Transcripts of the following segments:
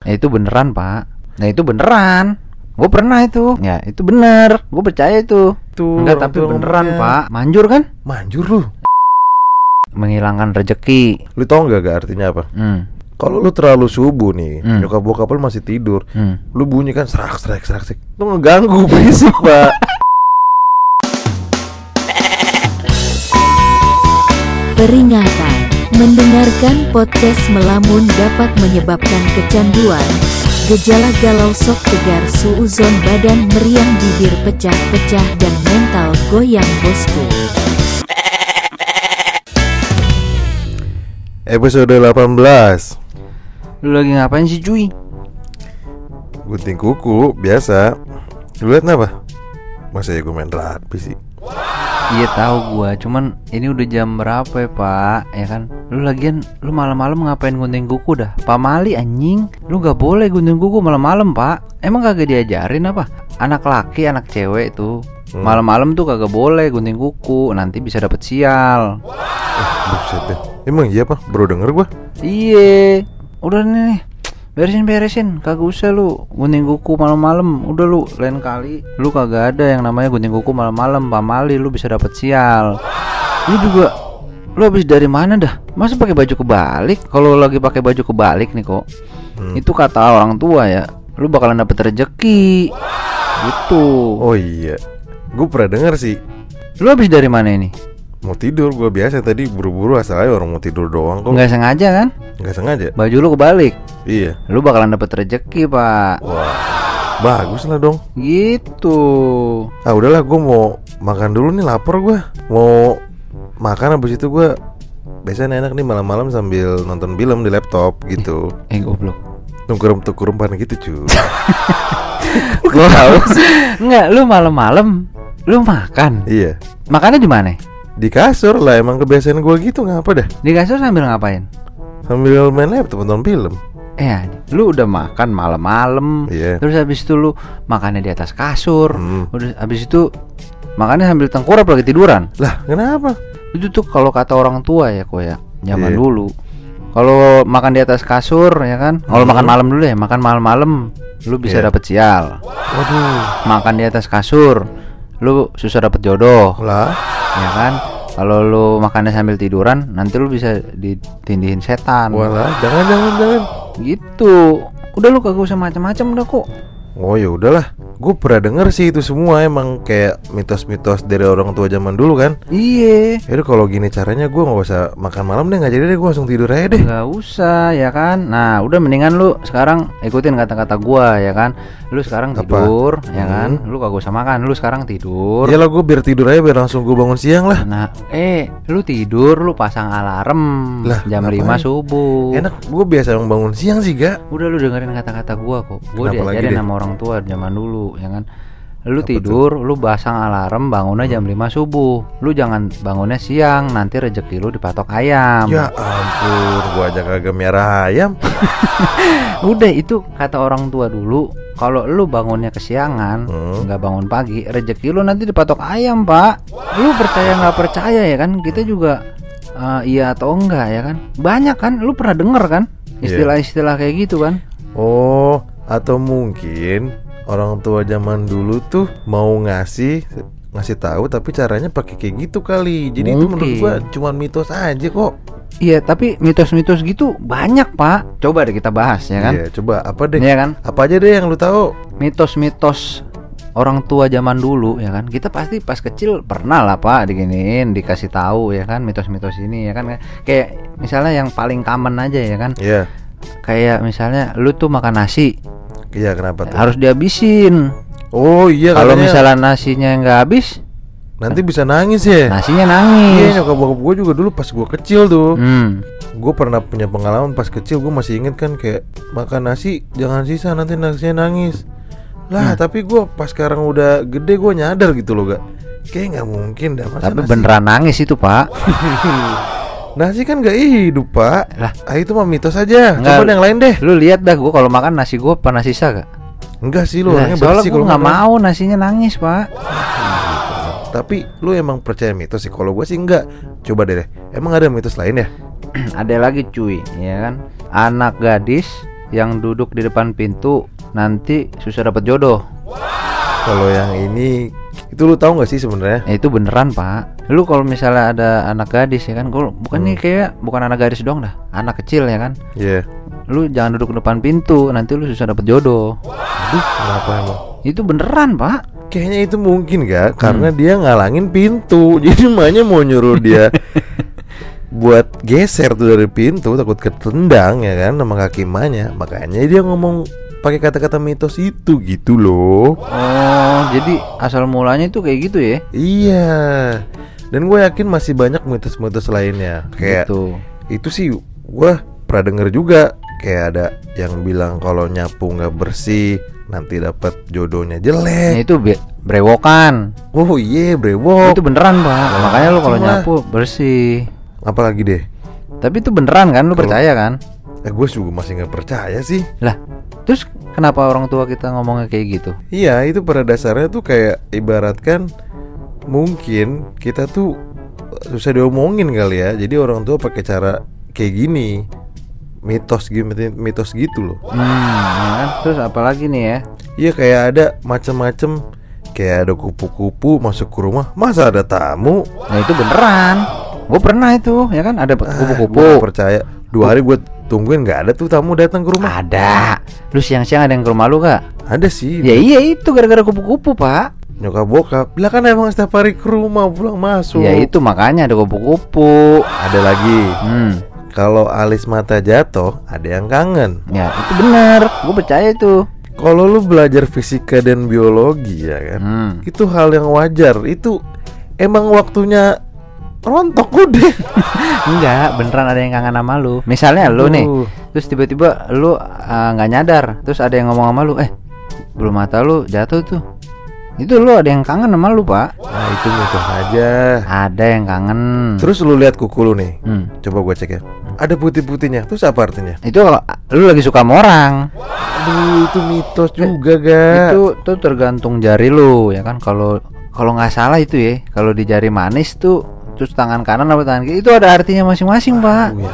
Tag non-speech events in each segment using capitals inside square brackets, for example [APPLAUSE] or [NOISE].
Ya itu beneran pak Nah itu beneran Gue pernah itu Ya itu bener Gue percaya itu Tuh, Enggak tapi beneran ngomongnya. pak Manjur kan Manjur lu. Menghilangkan rejeki Lu tau nggak gak artinya apa? Hmm Kalau lu terlalu subuh nih, Hmm. nyokap bokap lu masih tidur, Hmm lu bunyi kan serak serak serak serak. Lu ngeganggu berisik, [LAUGHS] Pak. Peringatan, mendengarkan podcast melamun dapat menyebabkan kecanduan, gejala galau sok tegar suuzon badan meriang bibir pecah-pecah dan mental goyang bosku. Episode 18. Lu lagi ngapain sih cuy? Gunting kuku biasa. Lu liat kenapa? Masa ya gue main rugby sih? Iya tahu gua, cuman ini udah jam berapa ya pak? Ya kan, lu lagian lu malam-malam ngapain gunting kuku dah? Pamali anjing, lu gak boleh gunting kuku malam-malam pak. Emang kagak diajarin apa? Anak laki, anak cewek tuh Hmm. malam-malam tuh kagak boleh gunting kuku, nanti bisa dapet sial. Buset deh. Emang iya pak? Baru denger gua. Iye, udah nih. Beresin beresin, kagak usah lu gunting kuku malam-malam. Udah lu lain kali, lu kagak ada yang namanya gunting kuku malam-malam. Pamali, lu bisa dapet sial. Lu juga, lu habis dari mana dah? Masa pakai baju kebalik? Kalau lagi pakai baju kebalik nih kok, Hmm. itu kata orang tua ya. Lu bakalan dapet rejeki. Gitu. Oh iya. Gue pernah denger sih. Lu habis dari mana ini? Mau tidur gua biasa tadi buru-buru asal aja orang mau tidur doang kok. Nggak sengaja kan? Nggak sengaja. Baju lu kebalik. Iya. Lu bakalan dapet rejeki pak. Wah. Bagus lah dong. Gitu. Ah udahlah gue mau makan dulu nih lapar gue Mau makan habis itu gue Biasanya enak nih malam-malam sambil nonton film di laptop gitu Eh goblok. Tukur tukur umpan gitu cuy Gua [LAUGHS] tahu. Enggak, lu malam-malam lu makan. Iya Makannya di mana? Di kasur lah emang kebiasaan gue gitu ngapa dah Di kasur sambil ngapain? Sambil main laptop nonton film Eh, lu udah makan malam-malam. Iya. Terus habis itu lu makannya di atas kasur. Hmm. Udah habis itu makannya sambil tengkurap lagi tiduran. Lah kenapa? Itu tuh kalau kata orang tua ya kok ya, zaman Iya. dulu. Kalau makan di atas kasur ya kan. Kalau Hmm. makan malam dulu ya, makan malam-malam lu bisa Iya. dapet sial. Waduh Makan di atas kasur lu susah dapet jodoh. Lah ya kan kalau lu makannya sambil tiduran nanti lu bisa ditindihin setan. Walah jangan jangan jangan. Gitu. Udah lu kagak usah macam-macam udah kok Oh ya udahlah. Gue pernah denger sih itu semua emang kayak mitos-mitos dari orang tua zaman dulu kan? Iya. Yaudah kalau gini caranya gue nggak usah makan malam deh nggak jadi deh gue langsung tidur aja deh. Nggak usah ya kan? Nah udah mendingan lu sekarang ikutin kata-kata gua ya kan? Lu sekarang Apa? tidur ya kan? Hmm. lu kagak usah makan lu sekarang tidur. Iyalah gue biar tidur aja biar langsung gue bangun siang lah. Nah eh lu tidur lu pasang alarm Lah, jam ngapain? 5 subuh. Enak gue biasa bangun siang sih gak Udah lu dengerin kata-kata gua kok. Lagi diajarin sama orang tua zaman dulu, ya kan. Lu Apa tidur, lu pasang alarm bangunnya jam 5 subuh. Lu jangan bangunnya siang, nanti rezeki lu dipatok ayam. Ya ampun gue aja kagak merah ayam [LAUGHS] Udah itu kata orang tua dulu. Kalau lu bangunnya kesiangan, Hmm. nggak bangun pagi, rezeki lu nanti dipatok ayam, Pak. Lu percaya nggak percaya ya kan? Kita juga eh, iya atau enggak ya kan? Banyak kan? Lu pernah denger kan? Iya. Istilah-istilah kayak gitu kan? Oh atau mungkin orang tua zaman dulu tuh mau ngasih ngasih tahu tapi caranya pakai kayak gitu kali jadi itu menurut Mungkin. gue cuman mitos aja kok Iya, tapi mitos-mitos gitu banyak, Pak. Coba deh kita bahas ya kan? Iya coba apa deh Iya kan? apa aja deh yang lu tahu Mitos-mitos orang tua zaman dulu ya kan. Kita pasti pas kecil pernah lah, Pak, diginiin, dikasih tahu ya kan mitos-mitos ini ya kan. Kayak misalnya yang paling common aja ya kan. Iya Kayak misalnya lu tuh makan nasi iya kenapa tuh? Harus dihabisin. oh iya Kalau katanya. misalnya nasinya nggak habis, nanti bisa nangis ya? Nasinya Iya nangis. nyokap bokap gue juga dulu pas gue kecil tuh. Hmm. Gue pernah punya pengalaman pas kecil gue masih inget kan kayak Makan nasi jangan sisa nanti nasinya nangis. Lah tapi gue pas sekarang udah gede gue nyadar gitu loh gak Kayak nggak mungkin dah masa Tapi nasi? beneran nangis itu, Pak. [LAUGHS] Nasi kan gak hidup pak Lah. ah, Itu mah mitos aja. Coba yang lain deh Lu lihat dah gua kalau makan nasi gua pernah sisa gak? Enggak sih lu orangnya soalnya gue makan. mau nasinya nangis pak. Tapi lu emang percaya mitos sih Kalau gue sih enggak Coba deh deh Emang ada mitos lain ya [CLEARS THROAT] Ada lagi cuy, ya kan? Anak gadis yang duduk di depan pintu nanti susah dapat jodoh. Kalau yang ini itu lu tahu nggak sih sebenarnya? Ya, itu beneran pak. Lu kalau misalnya ada anak gadis ya kan, kalau bukan nih kayak bukan anak gadis doang dah, anak kecil ya kan. Iya. Lu jangan duduk di depan pintu, nanti lu susah dapat jodoh. Aduh, kenapa emang? Itu beneran pak. Kayaknya itu mungkin gak Karena dia ngalangin pintu [LAUGHS] Jadi emaknya mau nyuruh dia Buat geser tuh dari pintu Takut ketendang ya kan Sama kaki emaknya Makanya dia ngomong pakai kata-kata mitos itu gitu loh Oh, jadi asal mulanya itu kayak gitu ya? Iya Dan gue yakin masih banyak mitos-mitos lainnya Kayak Gitu. itu sih gue pernah denger juga Kayak ada yang bilang kalau nyapu nggak bersih Nanti dapat jodohnya Nah, jelek itu be- brewokan. Oh iya brewok Itu beneran pak. Makanya lu kalau nyapu bersih. Apalagi deh Tapi itu beneran kan? Lu percaya kan? Eh gue juga masih nggak percaya sih Lah, terus kenapa orang tua kita ngomongnya kayak gitu? Iya itu pada dasarnya tuh kayak ibaratkan Mungkin kita tuh susah diomongin kali ya Jadi orang tua pakai cara kayak gini Mitos gitu mitos gitu loh Hmm, ya kan? Terus apalagi nih ya? Iya kayak ada macem-macem Kayak ada kupu-kupu masuk ke rumah Masa ada tamu Nah itu beneran. Gue pernah itu, ya kan? Ada Ah, kupu-kupu. nggak percaya Dua hari gue tungguin nggak ada tuh tamu datang ke rumah Ada. Lu siang-siang ada yang ke rumah lu gak? Ada sih Ya iya itu gara-gara kupu-kupu pak. Nyokap bokap Lah kan emang setiap hari ke rumah pulang masuk Ya itu makanya ada kupu-kupu. Ada lagi Hmm. Kalau alis mata jatuh Ada yang kangen Ya itu bener. Gue percaya itu. Kalau lu belajar fisika dan biologi ya kan Hmm. Itu hal yang wajar Itu emang waktunya rontok udah [LAUGHS] Enggak, beneran ada yang kangen sama lu. Misalnya lu nih, terus tiba-tiba lu uh, nggak nyadar, terus ada yang ngomong sama lu, eh, belum mata lu jatuh tuh. Itu lu ada yang kangen sama lu, Pak. Nah itu mitos aja Ada yang kangen. Terus lu lihat kuku lu nih Hmm. Coba gua cek ya Ada putih-putihnya Terus apa artinya? Itu kalau lu lagi suka sama orang. Aduh itu mitos juga ga Itu tuh tergantung jari lu, ya kan? Kalau kalau nggak salah itu ya, kalau di jari manis tuh terus tangan kanan atau tangan kiri itu ada artinya masing-masing, Pak. Aduh, ya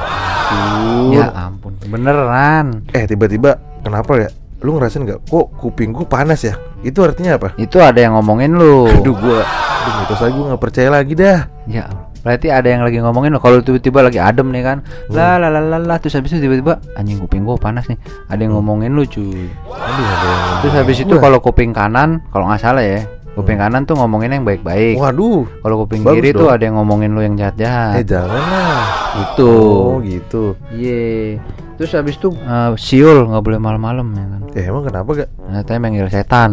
ampun. Ya ampun, beneran. Eh tiba-tiba kenapa ya? Lu ngerasain nggak? Kok kuping gua panas ya? Itu artinya apa? Itu ada yang ngomongin lu. Aduh gua Aduh mitos lagi gua nggak percaya lagi dah Ya, berarti ada yang lagi ngomongin lo. Kalau tiba-tiba lagi adem nih kan, lah lah lah lah lah. Terus habis itu tiba-tiba anjing kuping gua panas nih. Ada yang ngomongin lu cuy. Aduh ada yang Terus habis itu kalau kuping kanan, kalau nggak salah ya, kuping kanan tuh ngomongin yang baik-baik. Waduh Kalau kuping Bagus kiri tuh dong. ada yang ngomongin lu yang Eh jahat-jahat. jangan lah Itu. Oh gitu Iya. Terus habis itu eh, siul nggak boleh malam-malam ya kan. Eh emang kenapa gak? Katanya manggil setan.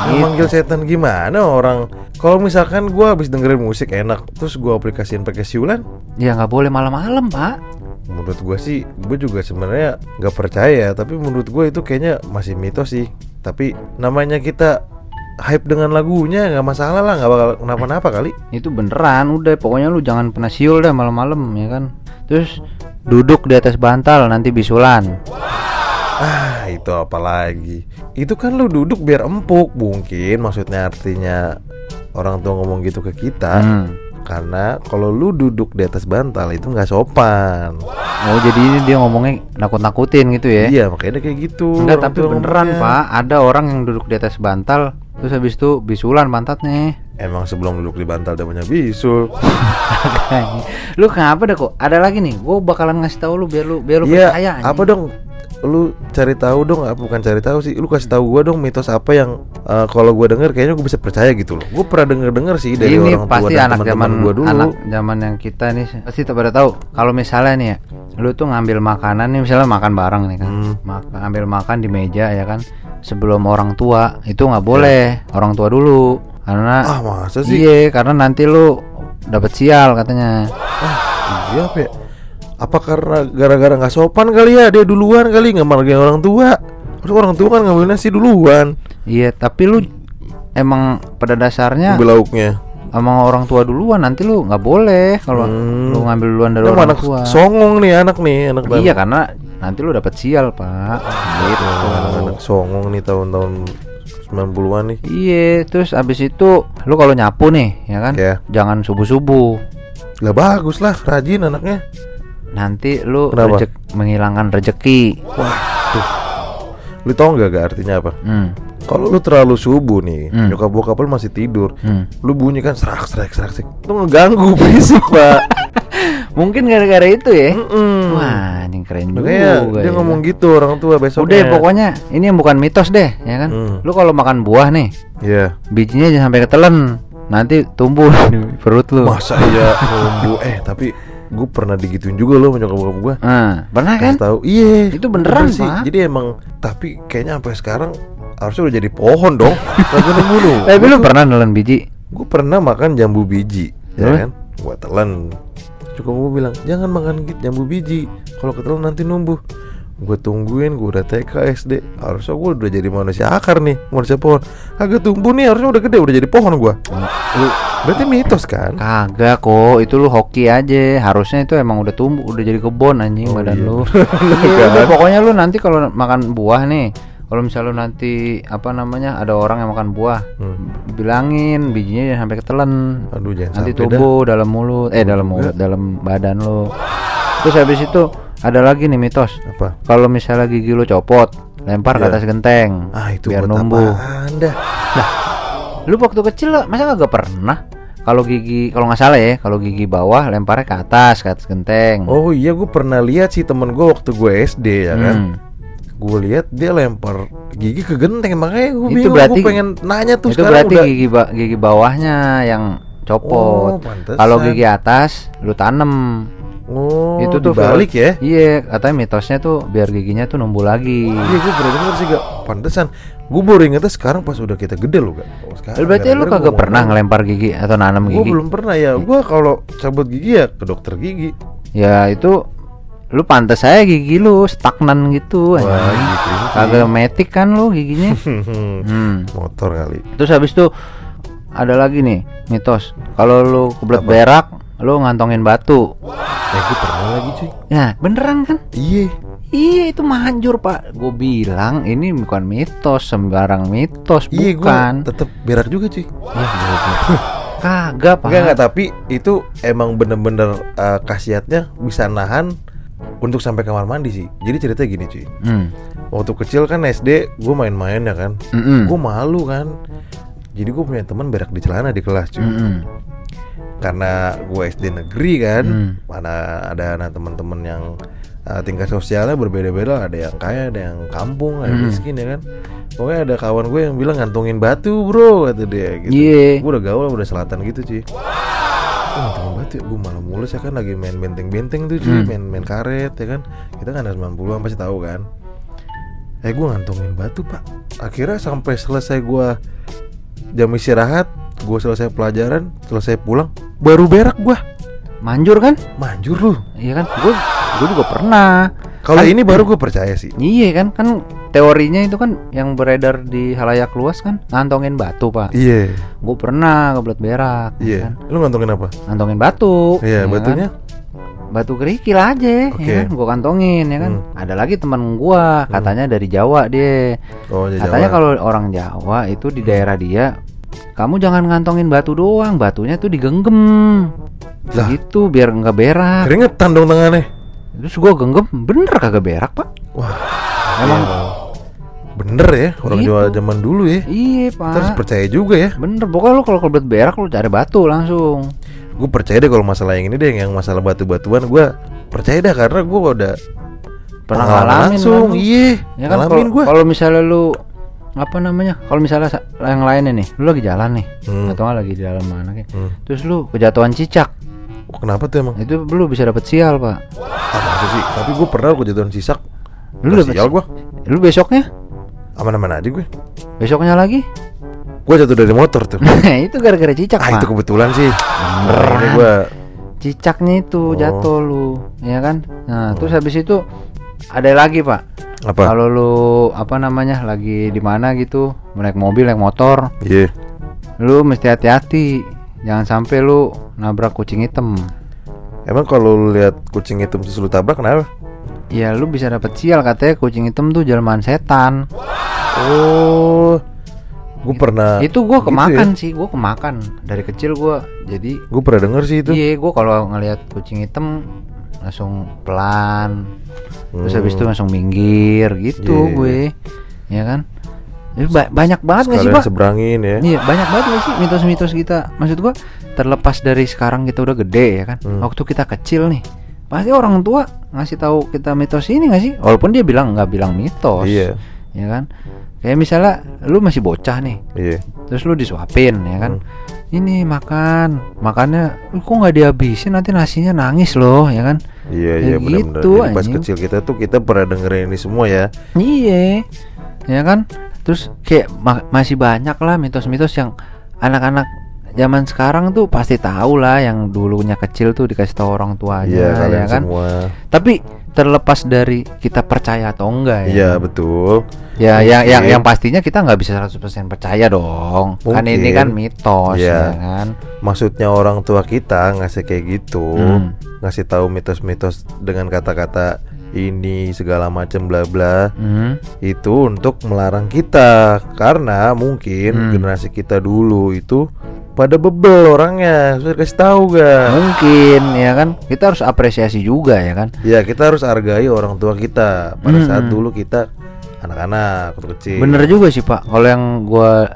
Yang manggil setan gimana orang Kalau misalkan gua habis dengerin musik enak Terus gua aplikasiin pakai siulan Ya nggak boleh malam-malam pak. Menurut gua sih Gue juga sebenarnya nggak percaya Tapi menurut gue itu kayaknya masih mitos sih Tapi namanya kita hype dengan lagunya nggak masalah lah nggak bakal kenapa-napa kali. Itu beneran udah pokoknya lu jangan pernah siul dah malam-malam ya kan? Terus duduk di atas bantal nanti bisulan. Ah itu apa lagi? Itu kan lu duduk biar empuk Mungkin maksudnya artinya Orang tua ngomong gitu ke kita Hmm. Karena kalau lu duduk di atas bantal itu nggak sopan. Oh jadi ini dia ngomongnya nakut-nakutin gitu ya? Iya makanya kayak gitu enggak tapi beneran ngomongnya. pak. Ada orang yang duduk di atas bantal terus habis itu bisulan pantatnya Emang sebelum duduk di bantal dia punya bisul. [LAUGHS] Lu kenapa dah kok? Ada lagi nih gue bakalan ngasih tahu lu biar lu biar lu Iya percaya anjing. apa dong? Lu cari tahu dong apa? Bukan cari tahu sih Lu kasih tahu gua dong mitos apa yang eh, Kalau gua denger kayaknya gua bisa percaya gitu loh. Gue pernah denger-denger sih dari ini orang tua pasti dan anak zaman gua dulu. anak zaman yang kita nih pasti tak pada tahu. Kalau misalnya nih ya lu tuh ngambil makanan nih misalnya makan bareng nih kan. Hmm. Mak- ngambil makan di meja ya kan sebelum orang tua itu nggak boleh. Orang tua dulu. Karena Ah masa sih? Iya karena nanti lu dapat sial katanya. Iya apa ya? Apa karena gara-gara nggak sopan kali ya? Dia duluan kali nggak margain orang tua? Terus orang tua kan ngambil nasi duluan, iya tapi lu emang pada dasarnya ngambil emang orang tua duluan nanti lu nggak boleh kalau Hmm. lu ngambil duluan dari Emang orang anak tua songong nih anak nih anak iya karena nanti lu dapat sial pak gitu anak songong nih tahun-tahun 90-an nih. Iya, terus abis itu lu kalau nyapu nih, ya kan? Ya. Jangan subuh-subuh. Lah bagus lah, rajin anaknya. nanti lu rejek- menghilangkan rezeki. Lu tau nggak gak artinya apa? Hmm. Kalau lu terlalu subuh nih, Hmm. nyokap bokap lu masih tidur, Hmm. lu bunyi kan serak serak serak serak, lu ngeganggu berisik [LAUGHS] pak. Mungkin gara-gara itu ya. Mm-mm. Wah, ini keren juga. Makanya dia ya. ngomong gitu orang tua besok. Udah pokoknya ini yang bukan mitos deh, ya kan? Hmm. Lu kalau makan buah nih, Iya. bijinya jangan sampai ketelen. Nanti tumbuh di perut lu. Masa iya nunggu eh tapi gue pernah digituin juga loh nyokap bokap gue. Nah, pernah kan? Tahu iya Itu beneran, bener sih jadi emang tapi kayaknya sampai sekarang harusnya udah jadi pohon dong [LAUGHS] kagak nemu lu Tapi lu pernah nelen biji? gue pernah makan jambu biji Terus? ya kan gue telan cukup gue bilang jangan makan jambu biji kalau ketelan nanti numbuh gue tungguin gue udah TK SD harusnya gue udah jadi manusia akar nih manusia pohon agak tumbuh nih harusnya udah gede udah jadi pohon gue Lu berarti mitos kan kagak kok, itu lu hoki aja. Harusnya itu emang udah tumbuh, udah jadi kebon anjing Oh, badan iya. lu. [LAUGHS] Iya, kan? pokoknya lu nanti kalau makan buah nih, kalau misalnya nanti apa namanya ada orang yang makan buah, Hmm. bilangin bijinya jangan sampai ketelen. aduh jangan nanti sampai dah. dalam mulut eh dalam mulut dalam badan lo terus habis itu ada lagi nih mitos apa kalau misalnya gigi lo copot lempar ke Iya. atas genteng ah itu biar numbuh apaan dah lu waktu kecil lo masa kagak pernah kalau gigi kalau nggak salah ya kalau gigi bawah lemparnya ke atas ke atas genteng Oh iya gue pernah lihat sih temen gue waktu gue SD ya kan Hmm. Gue lihat dia lempar gigi ke genteng Makanya gue bingung berarti- Gue pengen nanya tuh itu sekarang berarti udah gigi ba- gigi bawahnya yang Oh copot pantesan. kalau gigi atas lu tanem. Oh itu tuh balik ya? Iya katanya mitosnya tuh biar giginya tuh numbuh lagi. Iya gue pernah denger sih gak Pantesan. Gue baru ingetnya sekarang pas udah kita gede loh gak oh, sekarang, Berarti lu kagak pernah ngelempar gigi atau nanam Gue gigi? belum pernah ya. Gue kalau cabut gigi ya ke dokter gigi. Ya itu lu pantas saya gigi lu stagnan gitu Wah gitu Kagak metik kan lu giginya. [LAUGHS] hmm. Motor kali Terus habis itu ada lagi nih mitos. Kalau lu kebelet berak, lu ngantongin batu. Ya gue pernah lagi cuy Ya, beneran kan? Iya Iya itu manjur pak Gue bilang ini bukan mitos Sembarang mitos Iya Bukan tetep berak juga cuy Ya. Kagak pak Enggak enggak tapi itu emang bener-bener eh, khasiatnya bisa nahan untuk sampai kamar mandi sih. Jadi ceritanya gini cuy. hmm. Waktu kecil kan SD gue main-main ya kan. Mm-mm. Gue malu kan. Jadi gue punya teman berak di celana di kelas cuy. Mm-mm. Karena gue SD negeri kan. Hmm. Mana ada anak teman-teman yang eh, tingkat sosialnya berbeda-beda. Ada yang kaya, ada yang kampung, ada yang Hmm. miskin ya kan. Pokoknya ada kawan gue yang bilang ngantongin batu bro kata dia gitu. Iya. Gue udah gaul udah selatan gitu cuy Ngantongin batu ya gue malah mulus ya kan lagi main benteng-benteng tuh cuy Hmm. main main karet ya kan kita kan ada 90-an pasti tahu kan eh gue ngantongin batu pak akhirnya sampai selesai gue jam istirahat gue selesai pelajaran selesai pulang baru berak gue Manjur kan? manjur lu Iya kan? Gue gue juga pernah. Kalau Kan- ini baru gue percaya sih Iya kan? Kan teorinya itu kan yang beredar di halayak luas kan ngantongin batu pak. iya Gue pernah kebelet berak. ya iya kan? lu ngantongin apa Ngantongin batu. iya ya kan? batunya Batu kerikil aja, Oke. ya kan? Gue kantongin ya kan. Hmm. Ada lagi teman gua katanya dari Jawa dia. oh ya Katanya kalau orang Jawa itu di daerah dia kamu jangan ngantongin batu doang, batunya tuh digenggam. Lah. Gitu biar nggak berak. keringetan dong tangannya Terus gua genggam, bener kagak berak pak? wah Emang emang bener ya orang Gitu. Jawa zaman dulu ya iya pak. terus percaya juga ya Bener, pokoknya lu kalau kebelet berak lu cari batu langsung. gue percaya deh kalau masalah yang ini deh yang masalah batu-batuan gue percaya dah karena gue udah Pernah ngalamin langsung kan? iya Ya kan ngalamin gue kalau misalnya lu apa namanya? Kalau misalnya sa- yang lainnya nih, lu lagi jalan nih, Hmm. atau lagi di dalam mana kayak. Hmm. Terus lu kejatuhan cicak, kenapa tuh emang itu lu bisa dapet sial pak. apa masa sih tapi gue pernah kejatuhan sisak Lu lu dapet sial gue Lu besoknya, aman-aman aja gue besoknya lagi. gue jatuh dari motor tuh [LAUGHS] itu gara-gara cicak ah pak. itu kebetulan sih ini gue Cicaknya itu Oh. jatuh lu, ya kan? Nah, terus habis itu ada lagi pak. apa Kalau lu apa namanya lagi di mana gitu, naik mobil, naik motor, iya lu mesti hati-hati. Jangan sampai lu nabrak kucing hitam. emang kalau lu lihat kucing hitam terus lu tabrak kenapa Ya lu bisa dapet sial katanya kucing hitam tuh jelmaan setan. oh gue pernah itu gua gitu kemakan ya? sih, gua kemakan dari kecil gua. Jadi gue pernah denger sih itu iya gua kalau ngelihat kucing hitam langsung pelan terus Hmm. habis itu langsung minggir gitu Iya, iya, gue ya kan Ba- banyak banget nggak sih pak seberangin ya. Iya banyak banget gak sih mitos-mitos kita Maksud gua terlepas dari sekarang kita udah gede ya kan Hmm. Waktu kita kecil nih Pasti orang tua ngasih tahu kita mitos ini gak sih Walaupun dia bilang nggak bilang mitos Iya. Ya kan Kayak misalnya lu masih bocah nih Iya. Terus lu disuapin ya kan Hmm. Ini makan Makannya "Ih, kok nggak dihabisin nanti nasinya nangis loh ya kan Iya Ya iya benar-benar. gitu, Jadi pas kecil kita tuh kita pernah dengerin ini semua ya. Iya, ya kan. Terus kayak ma- masih banyak lah mitos-mitos yang anak-anak zaman sekarang tuh pasti tahu lah yang dulunya kecil tuh dikasih tahu orang tuanya, Iya ya kan. semua. Tapi terlepas dari kita percaya atau enggak ya. Iya betul. Ya, yang yang Mungkin. yang pastinya kita nggak bisa 100% percaya dong. Kan ini Mungkin. kan mitos, Iya. ya kan. Maksudnya orang tua kita ngasih kayak gitu, Hmm. ngasih tahu mitos-mitos dengan kata-kata ini segala macam bla bla Hmm. itu untuk melarang kita karena mungkin Hmm. generasi kita dulu itu pada bebel orangnya sudah kasih tahu gak Mungkin ya kan. Kita harus apresiasi juga ya kan. ya kita harus hargai orang tua kita pada Hmm. saat dulu kita anak-anak kecil Bener juga sih pak. Kalau yang gua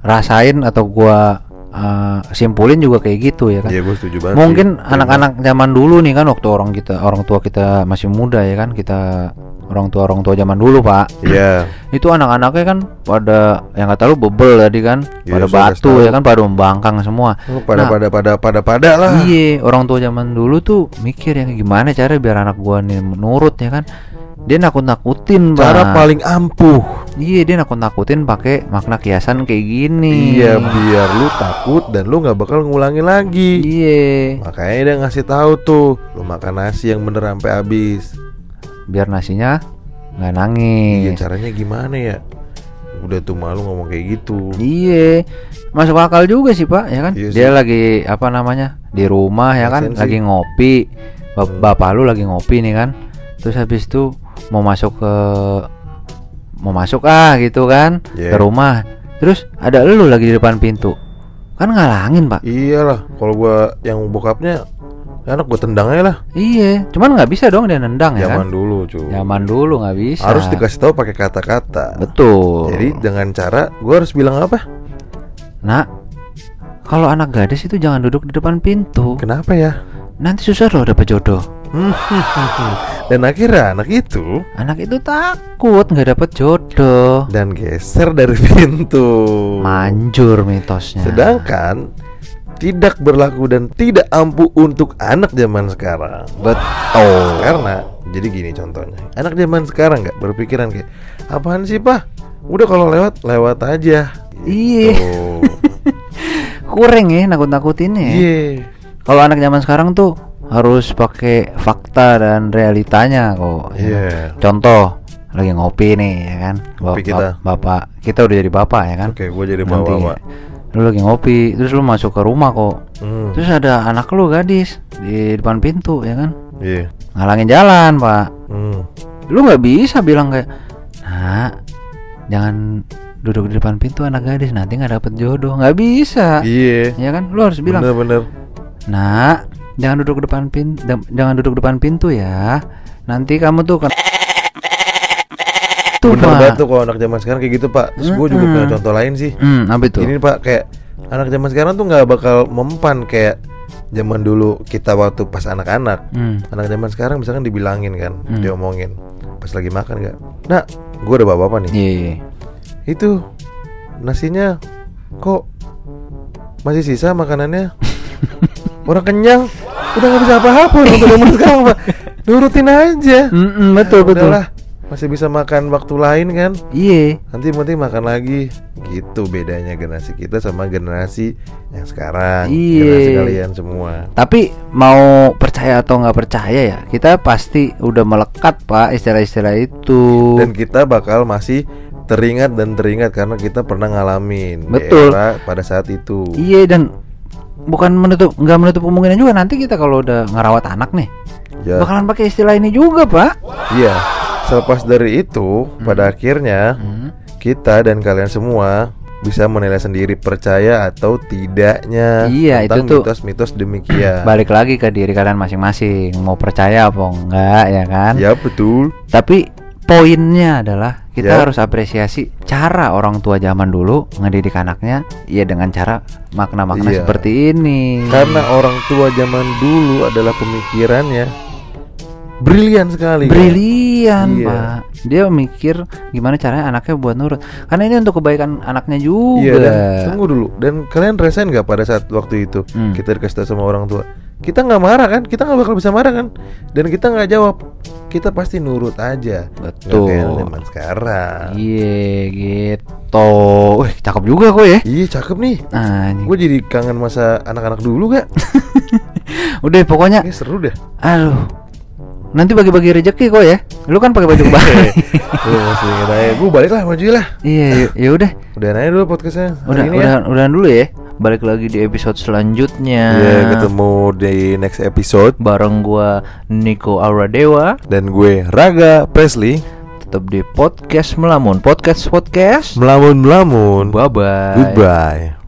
rasain atau gua uh, simpulin juga kayak gitu ya kan. Iya gue setuju banget Mungkin sih. anak-anak zaman dulu nih kan waktu orang kita orang tua kita masih muda ya kan kita orang tua orang tua zaman dulu pak. Iya [CLEARS THROAT] Itu anak-anaknya kan pada yang kata lu bebel tadi kan, Iya, pada batu tahu. ya kan pada membangkang semua. Oh, pada Nah. pada pada pada pada lah Iya, orang tua zaman dulu tuh mikir ya gimana cara biar anak gua nih menurut ya kan. Dia nakut-nakutin, cara Pak. paling ampuh Iya, dia nakut-nakutin pakai makna kiasan kayak gini. iya biar lu takut dan lu nggak bakal ngulangin lagi Iya, makanya dia ngasih tahu tuh lu makan nasi yang bener sampai habis biar nasinya nggak iya nangis. caranya gimana ya udah tuh malu ngomong kayak gitu Iya, masuk akal juga sih pak, ya kan? Iya Dia sih. lagi apa namanya di rumah ya kan, Make sense lagi ngopi. Bap-. Bapak lu lagi ngopi nih kan, terus habis itu mau masuk ke mau masuk ah gitu kan Iya. ke rumah, terus ada lu lagi di depan pintu, kan ngalangin pak? iyalah kalau gua yang bokapnya anak gua tendang aja lah Iya, cuman nggak bisa dong dia nendang ya zaman kan? dulu cuy Zaman dulu nggak bisa. harus dikasih tahu pakai kata-kata Betul. jadi dengan cara gua harus bilang apa Nak, kalau anak gadis itu jangan duduk di depan pintu. kenapa ya Nanti susah loh dapet jodoh. [LAUGHS] dan akhirnya anak itu Anak itu takut nggak dapet jodoh. dan geser dari [LAUGHS] pintu Manjur mitosnya. sedangkan tidak berlaku dan tidak ampuh untuk anak zaman sekarang betul. karena jadi gini contohnya anak zaman sekarang nggak berpikiran kayak apaan sih pak udah kalau lewat lewat aja Iya. Gitu. [LAUGHS] Kurang ya nakut-nakutinnya. ya. Iya. Kalau anak zaman sekarang tuh harus pakai fakta dan realitanya kok. ya. Iya. Contoh lagi ngopi nih ya kan. Ngopi Bap- kita. Bapak kita udah jadi bapak ya kan. Oke, gue jadi Nanti bawa pak. lu lagi ngopi terus lu masuk ke rumah kok. Hmm. Terus ada anak lu gadis di depan pintu ya kan. Iya. Ngalangin jalan, Pak. Hmm. Lu nggak bisa bilang kayak, "Nah, jangan duduk di depan pintu anak gadis nanti nggak dapet jodoh." nggak bisa. Iya. Ya kan? Lu harus bilang, Bener-bener. "Nah, jangan duduk depan pintu, jangan duduk depan pintu ya. Nanti kamu tuh kan Tuh, Bener Pak. banget tuh kalau anak zaman sekarang kayak gitu pak. Terus gue juga punya contoh lain sih. Hmm, apa itu? Ini pak kayak anak zaman sekarang tuh nggak bakal mempan kayak zaman dulu kita waktu pas anak-anak. Hmm. Anak zaman sekarang misalkan dibilangin kan, Hmm. diomongin pas lagi makan nggak. Nah, gue udah bawa apa nih? Iya. Itu nasinya kok masih sisa makanannya? [LAUGHS] Orang kenyang, udah nggak bisa apa-apa untuk zaman sekarang pak. Nurutin aja. Mm-mm, betul betul. Udahlah, masih bisa makan waktu lain kan? Iya. Nanti penting makan lagi. Gitu bedanya generasi kita sama generasi yang sekarang. Iya. Generasi kalian semua. Tapi mau percaya atau nggak percaya ya, kita pasti udah melekat pak istilah-istilah itu. Dan kita bakal masih teringat dan teringat karena kita pernah ngalamin Betul. era pada saat itu. Iya dan bukan menutup nggak menutup kemungkinan juga nanti kita kalau udah ngerawat anak nih Ya, bakalan pakai istilah ini juga pak. iya. Selepas dari itu, pada akhirnya Hmm. kita dan kalian semua bisa menilai sendiri percaya atau tidaknya Iya, tentang itu tuh. mitos-mitos demikian. [CLEARS THROAT] Balik lagi ke diri kalian masing-masing Mau percaya apa enggak ya kan Ya betul. Tapi poinnya adalah kita Ya. harus apresiasi cara orang tua zaman dulu ngedidik anaknya ya dengan cara makna-makna Iya. seperti ini. Karena orang tua zaman dulu adalah pemikirannya brilian sekali. kan? brilian, Iya. Pak. Dia mikir gimana caranya anaknya buat nurut. Karena ini untuk kebaikan anaknya juga. Iya dan tunggu dulu. Dan kalian resign nggak pada saat waktu itu Hmm. kita dikasih tahu sama orang tua? Kita nggak marah kan? Kita nggak bakal bisa marah kan? Dan kita nggak jawab. Kita pasti nurut aja. Nggak Betul. kayak zaman sekarang. Iya gitu. Wih, cakep juga kok ya. Iya cakep nih. Anjing. Gue jadi kangen masa anak-anak dulu gak? [LAUGHS] Udah pokoknya Ini seru dah. aduh. Nanti bagi-bagi rezeki kok ya. Lu kan pakai baju kebaya. [LAUGHS] Gue masih. Gue balik lah maju lah. iya, ya- ya udah. Udah nanya dulu podcastnya. Udah, udah, ya. udahan dulu ya. Balik lagi di episode selanjutnya. Iya ketemu di next episode bareng gua Niko Auradewa dan gue Raga Presley tetap di podcast melamun podcast podcast melamun melamun. bye bye Goodbye.